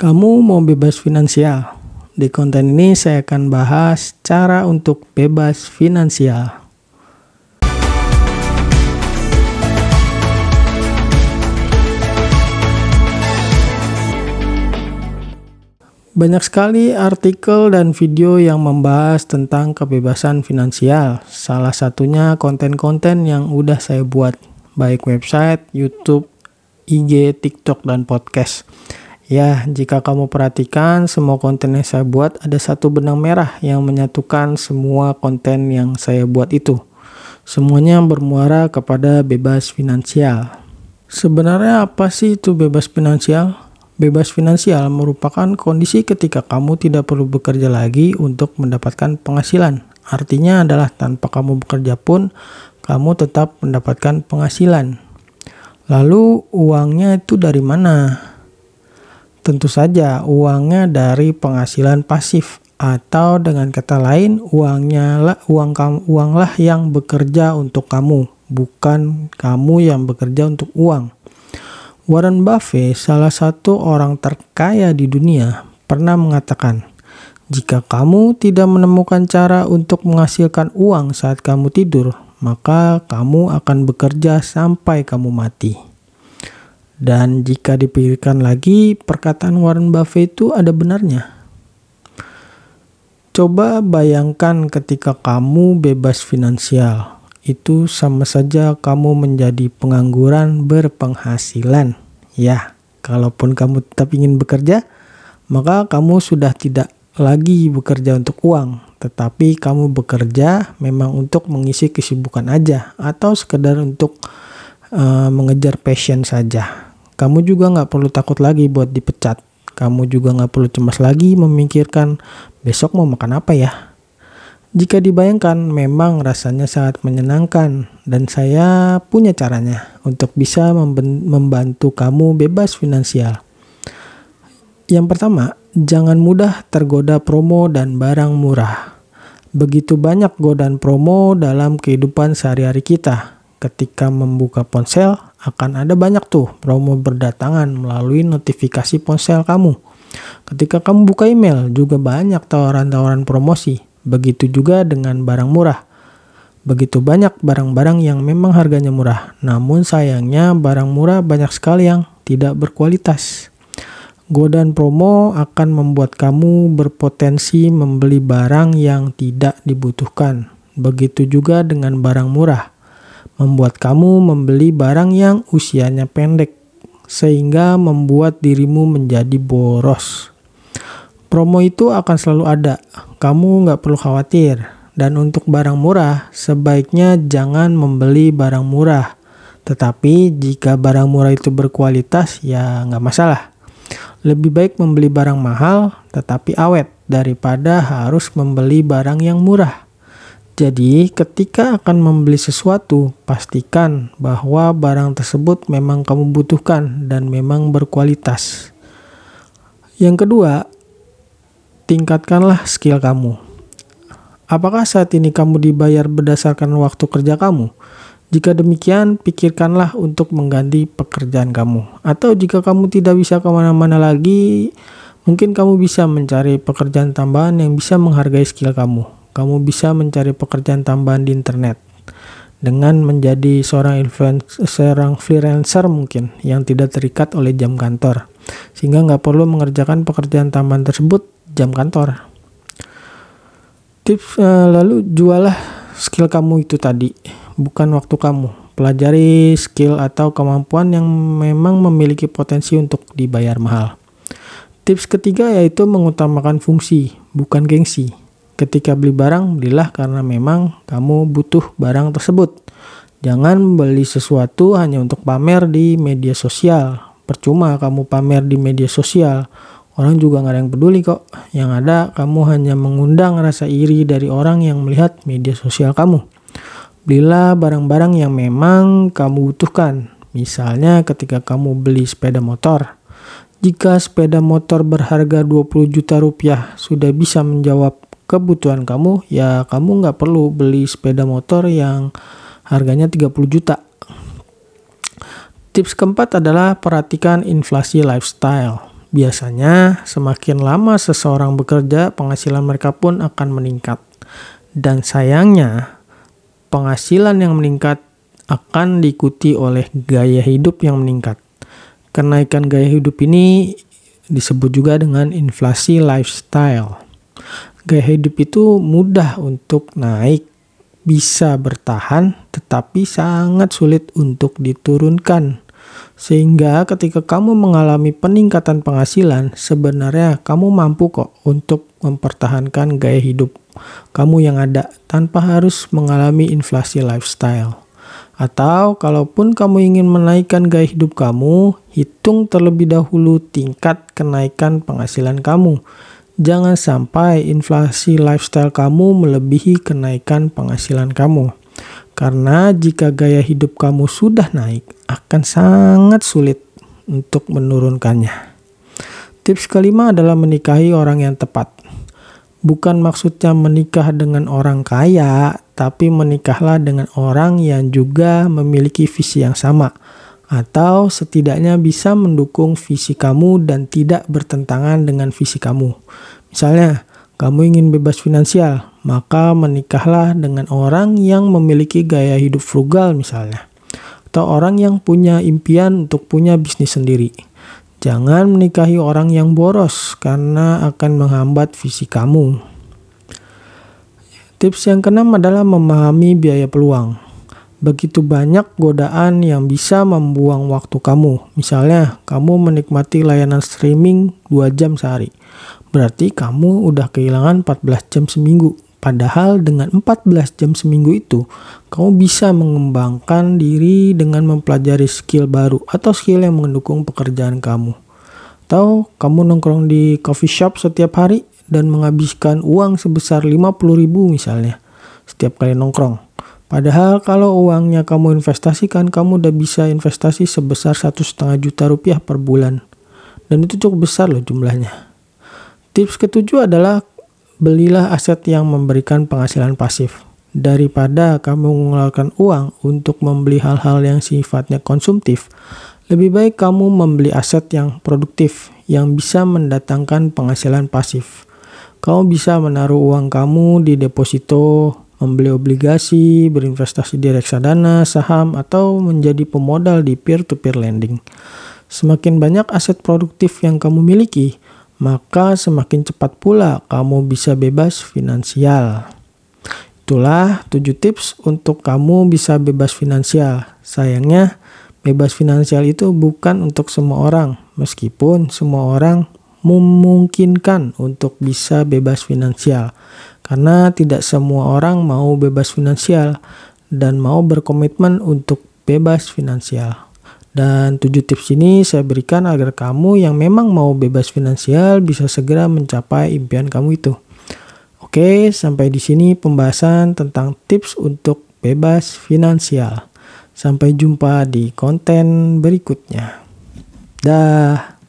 Kamu mau bebas finansial? Di konten ini saya akan bahas cara untuk bebas finansial. Banyak sekali artikel dan video yang membahas tentang kebebasan finansial. Salah satunya konten-konten yang udah saya buat, baik website, YouTube, IG, TikTok, dan podcast. Ya, jika kamu perhatikan semua konten yang saya buat ada satu benang merah yang menyatukan semua konten yang saya buat itu. Semuanya bermuara kepada bebas finansial. Sebenarnya apa sih itu bebas finansial? Bebas finansial merupakan kondisi ketika kamu tidak perlu bekerja lagi untuk mendapatkan penghasilan. Artinya adalah tanpa kamu bekerja pun kamu tetap mendapatkan penghasilan. Lalu uangnya itu dari mana? Tentu saja uangnya dari penghasilan pasif atau dengan kata lain uangnya lah uang kamu uanglah yang bekerja untuk kamu, bukan kamu yang bekerja untuk uang. Warren Buffett, salah satu orang terkaya di dunia, pernah mengatakan, "Jika kamu tidak menemukan cara untuk menghasilkan uang saat kamu tidur, maka kamu akan bekerja sampai kamu mati." Dan jika dipikirkan lagi, perkataan Warren Buffett itu ada benarnya. Coba bayangkan ketika kamu bebas finansial, itu sama saja kamu menjadi pengangguran berpenghasilan. Ya, kalaupun kamu tetap ingin bekerja, maka kamu sudah tidak lagi bekerja untuk uang, tetapi kamu bekerja memang untuk mengisi kesibukan aja atau sekedar untuk uh, mengejar passion saja. Kamu juga nggak perlu takut lagi buat dipecat. Kamu juga nggak perlu cemas lagi memikirkan besok mau makan apa ya. Jika dibayangkan, memang rasanya sangat menyenangkan dan saya punya caranya untuk bisa membantu kamu bebas finansial. Yang pertama, jangan mudah tergoda promo dan barang murah. Begitu banyak godaan promo dalam kehidupan sehari-hari kita. Ketika membuka ponsel, akan ada banyak tuh promo berdatangan melalui notifikasi ponsel kamu. Ketika kamu buka email, juga banyak tawaran-tawaran promosi. Begitu juga dengan barang murah. Begitu banyak barang-barang yang memang harganya murah, namun sayangnya barang murah banyak sekali yang tidak berkualitas. Godaan promo akan membuat kamu berpotensi membeli barang yang tidak dibutuhkan. Begitu juga dengan barang murah membuat kamu membeli barang yang usianya pendek, sehingga membuat dirimu menjadi boros. Promo itu akan selalu ada, kamu nggak perlu khawatir. Dan untuk barang murah, sebaiknya jangan membeli barang murah. Tetapi jika barang murah itu berkualitas, ya nggak masalah. Lebih baik membeli barang mahal tetapi awet daripada harus membeli barang yang murah. Jadi, ketika akan membeli sesuatu, pastikan bahwa barang tersebut memang kamu butuhkan dan memang berkualitas. Yang kedua, tingkatkanlah skill kamu. Apakah saat ini kamu dibayar berdasarkan waktu kerja kamu? Jika demikian, pikirkanlah untuk mengganti pekerjaan kamu. Atau jika kamu tidak bisa ke mana-mana lagi, mungkin kamu bisa mencari pekerjaan tambahan yang bisa menghargai skill kamu kamu bisa mencari pekerjaan tambahan di internet dengan menjadi seorang influencer, seorang freelancer mungkin yang tidak terikat oleh jam kantor sehingga nggak perlu mengerjakan pekerjaan tambahan tersebut jam kantor. Tips uh, lalu jualah skill kamu itu tadi bukan waktu kamu. Pelajari skill atau kemampuan yang memang memiliki potensi untuk dibayar mahal. Tips ketiga yaitu mengutamakan fungsi bukan gengsi Ketika beli barang, belilah karena memang kamu butuh barang tersebut. Jangan beli sesuatu hanya untuk pamer di media sosial. Percuma kamu pamer di media sosial. Orang juga nggak ada yang peduli kok. Yang ada kamu hanya mengundang rasa iri dari orang yang melihat media sosial kamu. Belilah barang-barang yang memang kamu butuhkan. Misalnya ketika kamu beli sepeda motor. Jika sepeda motor berharga 20 juta rupiah sudah bisa menjawab kebutuhan kamu, ya kamu nggak perlu beli sepeda motor yang harganya 30 juta. Tips keempat adalah perhatikan inflasi lifestyle. Biasanya, semakin lama seseorang bekerja, penghasilan mereka pun akan meningkat. Dan sayangnya, penghasilan yang meningkat akan diikuti oleh gaya hidup yang meningkat. Kenaikan gaya hidup ini disebut juga dengan inflasi lifestyle. Gaya hidup itu mudah untuk naik, bisa bertahan, tetapi sangat sulit untuk diturunkan. Sehingga ketika kamu mengalami peningkatan penghasilan, sebenarnya kamu mampu kok untuk mempertahankan gaya hidup kamu yang ada tanpa harus mengalami inflasi lifestyle. Atau kalaupun kamu ingin menaikkan gaya hidup kamu, hitung terlebih dahulu tingkat kenaikan penghasilan kamu. Jangan sampai inflasi lifestyle kamu melebihi kenaikan penghasilan kamu. Karena jika gaya hidup kamu sudah naik, akan sangat sulit untuk menurunkannya. Tips kelima adalah menikahi orang yang tepat. Bukan maksudnya menikah dengan orang kaya, tapi menikahlah dengan orang yang juga memiliki visi yang sama, atau setidaknya bisa mendukung visi kamu dan tidak bertentangan dengan visi kamu. Misalnya, kamu ingin bebas finansial, maka menikahlah dengan orang yang memiliki gaya hidup frugal misalnya. Atau orang yang punya impian untuk punya bisnis sendiri. Jangan menikahi orang yang boros karena akan menghambat visi kamu. Tips yang keenam adalah memahami biaya peluang. Begitu banyak godaan yang bisa membuang waktu kamu. Misalnya, kamu menikmati layanan streaming 2 jam sehari. Berarti kamu udah kehilangan 14 jam seminggu Padahal dengan 14 jam seminggu itu, kamu bisa mengembangkan diri dengan mempelajari skill baru atau skill yang mendukung pekerjaan kamu. Atau kamu nongkrong di coffee shop setiap hari dan menghabiskan uang sebesar 50 ribu misalnya setiap kali nongkrong. Padahal kalau uangnya kamu investasikan, kamu udah bisa investasi sebesar satu setengah juta rupiah per bulan. Dan itu cukup besar loh jumlahnya. Tips ketujuh adalah belilah aset yang memberikan penghasilan pasif. Daripada kamu mengeluarkan uang untuk membeli hal-hal yang sifatnya konsumtif, lebih baik kamu membeli aset yang produktif yang bisa mendatangkan penghasilan pasif. Kamu bisa menaruh uang kamu di deposito, membeli obligasi, berinvestasi di reksadana, saham, atau menjadi pemodal di peer-to-peer lending. Semakin banyak aset produktif yang kamu miliki, maka semakin cepat pula kamu bisa bebas finansial. Itulah 7 tips untuk kamu bisa bebas finansial. Sayangnya, bebas finansial itu bukan untuk semua orang, meskipun semua orang memungkinkan untuk bisa bebas finansial. Karena tidak semua orang mau bebas finansial dan mau berkomitmen untuk bebas finansial. Dan tujuh tips ini saya berikan agar kamu yang memang mau bebas finansial bisa segera mencapai impian kamu itu. Oke, sampai di sini pembahasan tentang tips untuk bebas finansial. Sampai jumpa di konten berikutnya. Dah.